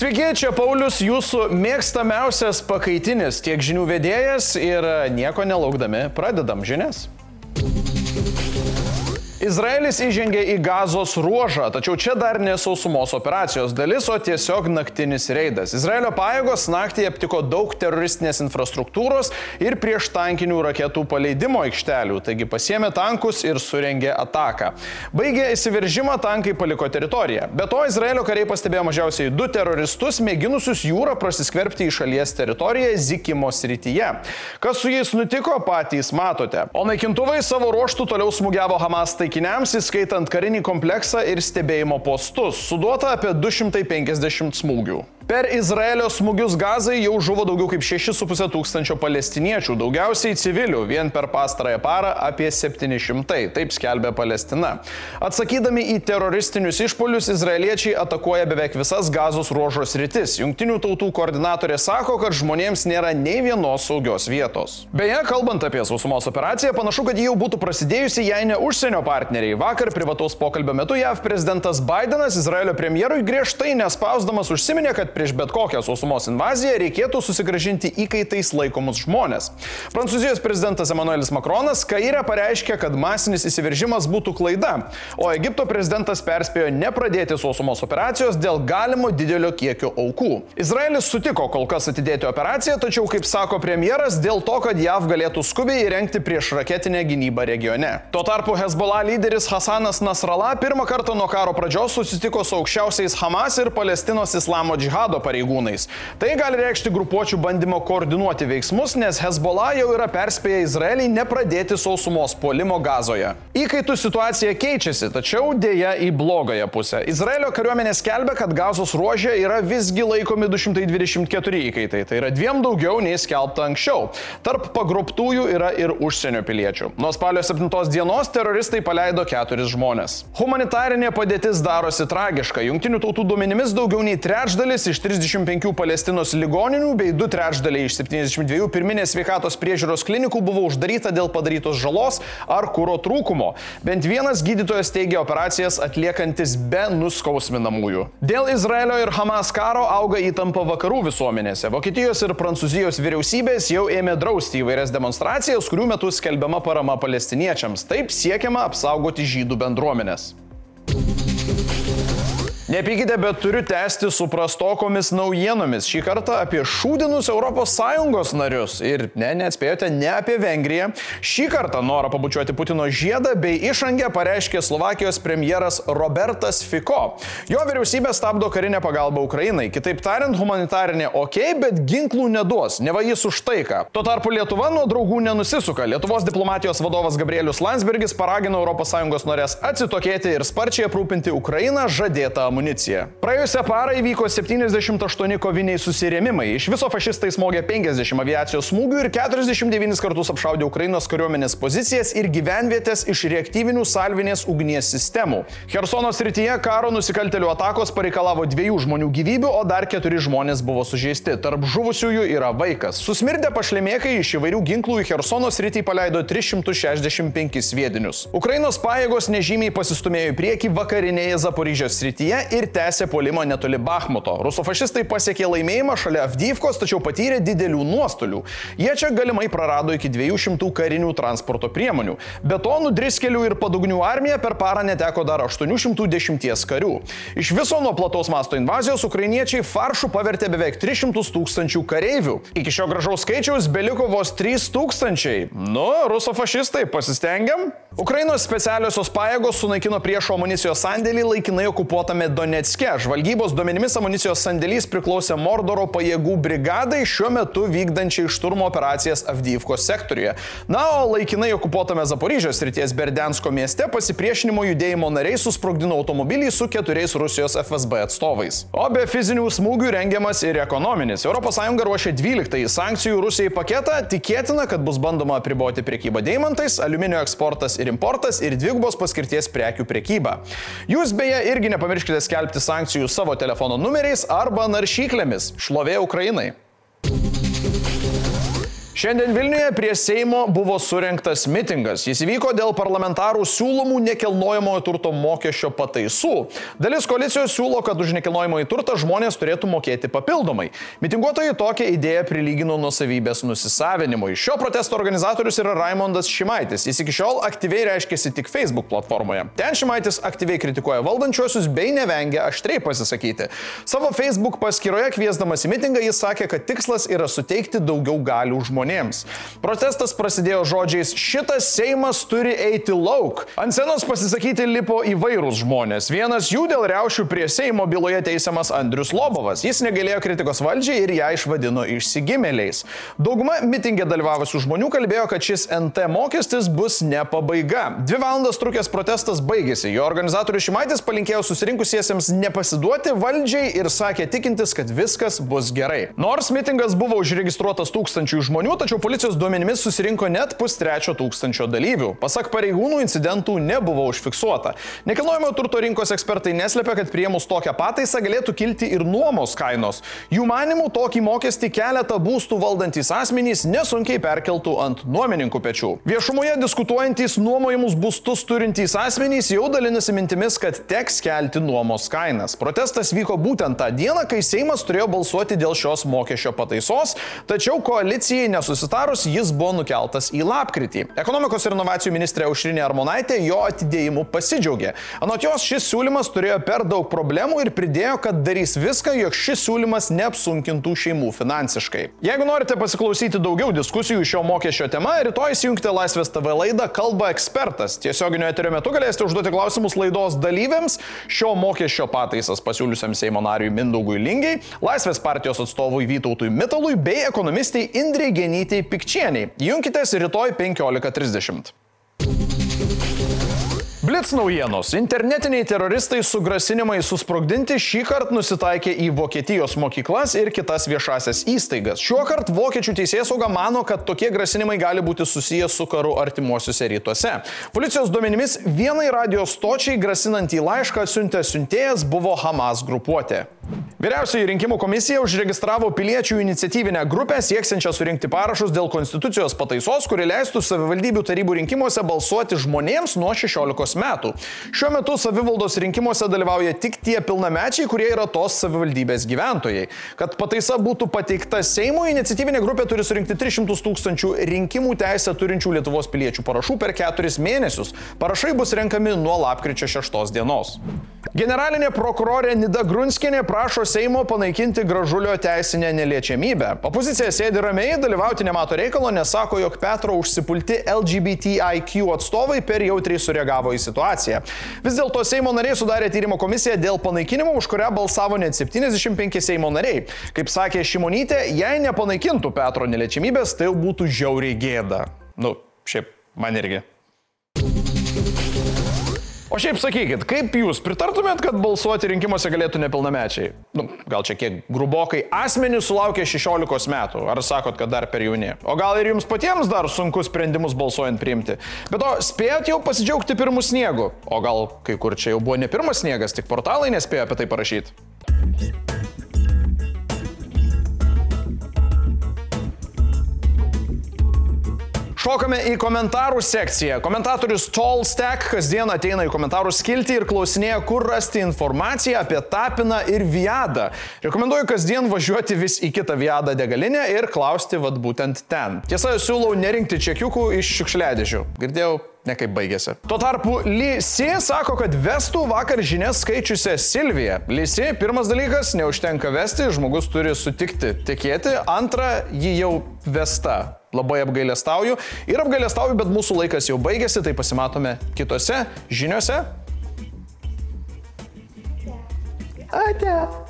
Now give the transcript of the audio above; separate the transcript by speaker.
Speaker 1: Sveiki, čia Paulius, jūsų mėgstamiausias pakaitinis tiek žinių vedėjas ir nieko nelaukdami pradedam žinias. Izraelis įžengė į gazos ruožą, tačiau čia dar ne sausumos operacijos dalis, o tiesiog naktinis reidas. Izraelio pajėgos naktį aptiko daug teroristinės infrastruktūros ir prieš tankinių raketų paleidimo aikštelių, taigi pasiemė tankus ir surengė ataką. Baigė įsiveržimą, tankai paliko teritoriją. Be to, Izraelio kariai pastebėjo mažiausiai du teroristus, mėginusius jūrą prasiskverbti į šalies teritoriją Zikimo srityje. Kas su jais nutiko, patys matote. O naikintuvai savo ruoštų toliau smūgiavo Hamas taikiniams taikiniams, įskaitant karinį kompleksą ir stebėjimo postus, suduota apie 250 smūgių. Per Izraelio smūgius gazai jau žuvo daugiau kaip 6,5 tūkstančio palestiniečių, daugiausiai civilių, vien per pastarąją parą apie 700, taip skelbia Palestina. Atsakydami į teroristinius išpolius, izraeliečiai atakuoja beveik visas gazos ruožos rytis. Junktinių tautų koordinatorė sako, kad žmonėms nėra nei vienos saugios vietos. Beje, kalbant apie sausumos operaciją, panašu, kad ji jau būtų prasidėjusi, jei ne užsienio partneriai. Vakar privataus pokalbio metu JAV prezidentas Bidenas Izraelio premjerui griežtai nespausdamas užsiminė, kad prieš bet kokią sausumos invaziją reikėtų susigražinti įkaitais laikomus žmonės. Prancūzijos prezidentas Emmanuelis Macronas Kairė pareiškė, kad masinis įsiveržimas būtų klaida, o Egipto prezidentas perspėjo nepradėti sausumos operacijos dėl galimo didelio kiekio aukų. Izraelis sutiko kol kas atidėti operaciją, tačiau, kaip sako premjeras, dėl to, kad JAV galėtų skubiai įrengti prieš raketinę gynybą regione. Tuo tarpu Hezbollah lyderis Hasanas Nasrallah pirmą kartą nuo karo pradžios susitiko su aukščiausiais Hamas ir Palestinos islamo džihado Asado pareigūnais. Tai gali reikšti grupuočių bandymo koordinuoti veiksmus, nes Hezbollah jau yra perspėję Izraelį nepradėti sausumos puolimo gazoje. Įkaitų situacija keičiasi, tačiau dėja į blogąją pusę. Izraelio kariuomenė skelbia, kad gazos ruožė yra visgi laikomi 224 įkaitai. Tai yra dviem daugiau nei skelbta anksčiau. Tarp pagrobtųjų yra ir užsienio piliečių. Nuo spalio 7 dienos teroristai paleido keturis žmonės. Humanitarinė padėtis darosi tragiška. Junktinių tautų duomenimis daugiau nei trečdalis iš 35 Palestinos ligoninių bei 2 trečdaliai iš 72 pirminės sveikatos priežiūros klinikų buvo uždaryta dėl padarytos žalos ar kūro trūkumo. Bent vienas gydytojas teigia operacijas atliekantis be nuskausminamųjų. Dėl Izraelio ir Hamas karo auga įtampa vakarų visuomenėse. Vokietijos ir Prancūzijos vyriausybės jau ėmė drausti įvairias demonstracijas, kurių metu skelbiama parama palestiniečiams. Taip siekiama apsaugoti žydų bendruomenės. Nepykite, bet turiu tęsti su prastokomis naujienomis. Šį kartą apie šūdinus ES narius. Ir ne, neatspėjote, ne apie Vengriją. Šį kartą norą pabučiuoti Putino žiedą bei išangę pareiškė Slovakijos premjeras Robertas Fico. Jo vyriausybė stabdo karinę pagalbą Ukrainai. Kitaip tariant, humanitarinė ok, bet ginklų neduos. Neva jis už taiką. Tuo tarpu Lietuva nuo draugų nenusisuka. Lietuvos diplomatijos vadovas Gabrielius Landsbergis paragino ES norės atsitokėti ir sparčiai aprūpinti Ukrainą žadėtą amuniciją amuniciją. Praėjusią parą įvyko 78 koviniai susirėmimai. Iš viso fašistai smogė 50 aviacijos smūgių ir 49 kartus apšaudė Ukrainos kariuomenės pozicijas ir gyvenvietės iš reaktyvinių salvinės ugnies sistemų. Hersono srityje karo nusikaltelių atakos pareikalavo dviejų žmonių gyvybių, o dar keturi žmonės buvo sužeisti. Tarp žuvusiųjų yra vaikas. Susmirdę pašlemėkai iš įvairių ginklų į Hersono sritį paleido 365 sviedinius. Ukrainos pajėgos nežymiai pasistumėjo į priekį vakarinėje Zaporyžios srityje ir tęsė polimą netoli Bakhmuto. Rusofašistai pasiekė laimėjimą šalia Avdyvkos, tačiau patyrė didelių nuostolių. Jie čia galimai prarado iki 200 karinių transporto priemonių. Be to, nudriskelių ir padugnių armija per parą neteko dar 810 karių. Iš viso nuo plataus masto invazijos ukrainiečiai faršų pavertė beveik 300 tūkstančių kareivių. Iki šio gražaus skaičiaus beliko vos 3 tūkstančiai. Nu, rusofašistai, pasistengiam? Ukrainos specialiosios pajėgos sunaikino priešo amunicijos sandėlį laikinai okupuotame Donetske. Žvalgybos duomenimis amunicijos sandėlys priklausė Mordoro pajėgų brigadai šiuo metu vykdančiai šturmo operacijas Avdyvkos sektoriuje. Na, o laikinai okupuotame Zaporyžios ryties Berdensko mieste pasipriešinimo judėjimo nariai susprogdino automobilį su keturiais Rusijos FSB atstovais. O be fizinių smūgių rengiamas ir ekonominis. ES ruošia 12 sankcijų Rusijai paketą. Tikėtina, kad bus bandoma apriboti priekybą deimantais, aliuminio eksportas ir importas ir dvigubos paskirties prekių priekybą. Jūs beje irgi nepamirškite skelbti sankcijų savo telefono numeriais arba naršyklėmis. Šlovė Ukrainai. Šiandien Vilniuje prie Seimo buvo surinktas mitingas. Jis įvyko dėl parlamentarų siūlomų nekilnojamojo turto mokesčio pataisų. Dalis koalicijos siūlo, kad už nekilnojamąjį turtą žmonės turėtų mokėti papildomai. Mitinguotojai tokią idėją prilygino nusavybės nusisavinimui. Šio protesto organizatorius yra Raimondas Šimaitis. Jis iki šiol aktyviai reiškėsi tik Facebook platformoje. Ten Šimaitis aktyviai kritikuoja valdančiuosius bei nevengia aštriai pasisakyti. Savo Facebook paskyroje kviesdamas į mitingą jis sakė, kad tikslas yra suteikti daugiau galių žmonėms žmonėms. Protestas prasidėjo žodžiais šitas Seimas turi eiti lauk. Ant senos pasisakyti lipo įvairūs žmonės. Vienas jų dėl reušių prie Seimo byloje teisiamas Andrius Lobovas. Jis negalėjo kritikos valdžiai ir ją išvadino išsigimėliais. Dauguma mitingė dalyvavusių žmonių kalbėjo, kad šis NT mokestis bus ne pabaiga. Dvi valandas trukęs protestas baigėsi. Jo organizatorius Šimaitis palinkėjo susirinkusiesiems nepasiduoti valdžiai ir sakė tikintis, kad viskas bus gerai. Nors mitingas buvo užregistruotas tūkstančių žmonių, tačiau policijos duomenimis susirinko net pustrečio tūkstančio dalyvių. Pasak pareigūnų, incidentų nebuvo užfiksuota. Nekilnojamo turto rinkos ekspertai neslėpia, kad priemus tokią pataisą galėtų kilti ir nuomos kainos. Jų manimų tokį mokestį keletą būstų valdantys asmenys nesunkiai perkeltų ant nuomininkų pečių. Viešumoje diskutuojantys nuomojimus būstus turintys asmenys jau dalinasi mintimis, kad teks kelti nuomos kainas. Protestas vyko būtent tą dieną, kai Seimas turėjo balsuoti dėl šios mokesčio pataisos, tačiau koalicijai nesusitikė nesusitarus, jis buvo nukeltas į lapkritį. Ekonomikos ir inovacijų ministrė Aušrinė Armonaitė jo atidėjimu pasidžiaugė. Anot jos šis siūlymas turėjo per daug problemų ir pridėjo, kad darys viską, jog šis siūlymas neapsunkintų šeimų finansiškai. Jeigu norite pasiklausyti daugiau diskusijų šio mokesčio tema, rytoj įjungti Laisvės TV laidą Kalba ekspertas. Tiesioginio eterio metu galėsite užduoti klausimus laidos dalyviams, šio mokesčio pataisas pasiūliusiam Seimo nariui Mindaugui Lingiai, Laisvės partijos atstovui Vytautui Mitalui bei ekonomistiai Indrei Genijai. Genytei Pikčieniai. Junkitės rytoj 15.30. Blitz naujienos. Internetiniai teroristai su grasinimai susprogdinti šį kartą nusitaikė į Vokietijos mokyklas ir kitas viešasias įstaigas. Šiuo kartu vokiečių teisėsauga mano, kad tokie grasinimai gali būti susijęs su karu artimuosiuose rytuose. Policijos duomenimis vienai radio stočiai grasinantį laišką siuntė siuntėjas buvo Hamas grupuotė. Vyriausioji rinkimų komisija užregistravo piliečių iniciatyvinę grupę sieksiančią surinkti parašus dėl konstitucijos pataisos, kuri leistų savivaldybių tarybų rinkimuose balsuoti žmonėms nuo 16 metų. Šiuo metu savivaldos rinkimuose dalyvauja tik tie pilnamečiai, kurie yra tos savivaldybės gyventojai. Kad pataisa būtų pateikta Seimui, iniciatyvinė grupė turi surinkti 300 tūkstančių rinkimų teisę turinčių Lietuvos piliečių parašų per keturis mėnesius. Parašai bus renkami nuo lapkričio 6 dienos. Generalinė prokurorė Nida Grunskinė prašo Seimo panaikinti gražulio teisinę neliečiamybę. Opozicija sėdi ramiai, dalyvauti nemato reikalo, nes sako, jog Petro užsipulti LGBTIQ atstovai per jautriai sureagavo į situaciją. Vis dėlto Seimo nariai sudarė tyrimo komisiją dėl panaikinimo, už kurią balsavo net 75 Seimo nariai. Kaip sakė Šimonytė, jei nepanaikintų Petro neliečiamybės, tai jau būtų žiauriai gėda. Nu, šiaip man irgi. O šiaip sakykit, kaip jūs pritartumėt, kad balsuoti rinkimuose galėtų nepilnamečiai? Nu, gal čia kiek grubokai asmenys sulaukia 16 metų, ar sakot, kad dar per jauni? O gal ir jums patiems dar sunku sprendimus balsuojant priimti? Bet to spėjot jau pasidžiaugti pirmų sniegų? O gal kai kur čia jau buvo ne pirmas sniegas, tik portalai nespėjo apie tai parašyti? Šokame į komentarų sekciją. Komentatorius Tall Stack kasdien ateina į komentarų skiltį ir klausinėja, kur rasti informaciją apie Tapiną ir Viadą. Rekomenduoju kasdien važiuoti vis į kitą Viadą degalinę ir klausti vad būtent ten. Tiesa, siūlau nerinkti čekiukų iš šiukšliadėžių. Girdėjau, nekaip baigėsi. Tuo tarpu Lysi sako, kad vestų vakar žinias skaičiusią Silviją. Lysi, pirmas dalykas, neužtenka vesti, žmogus turi sutikti tikėti, antra, ji jau vesta. Labai apgailestauju ir apgailestauju, bet mūsų laikas jau baigėsi, tai pasimatome kitose žiniuose. Ate.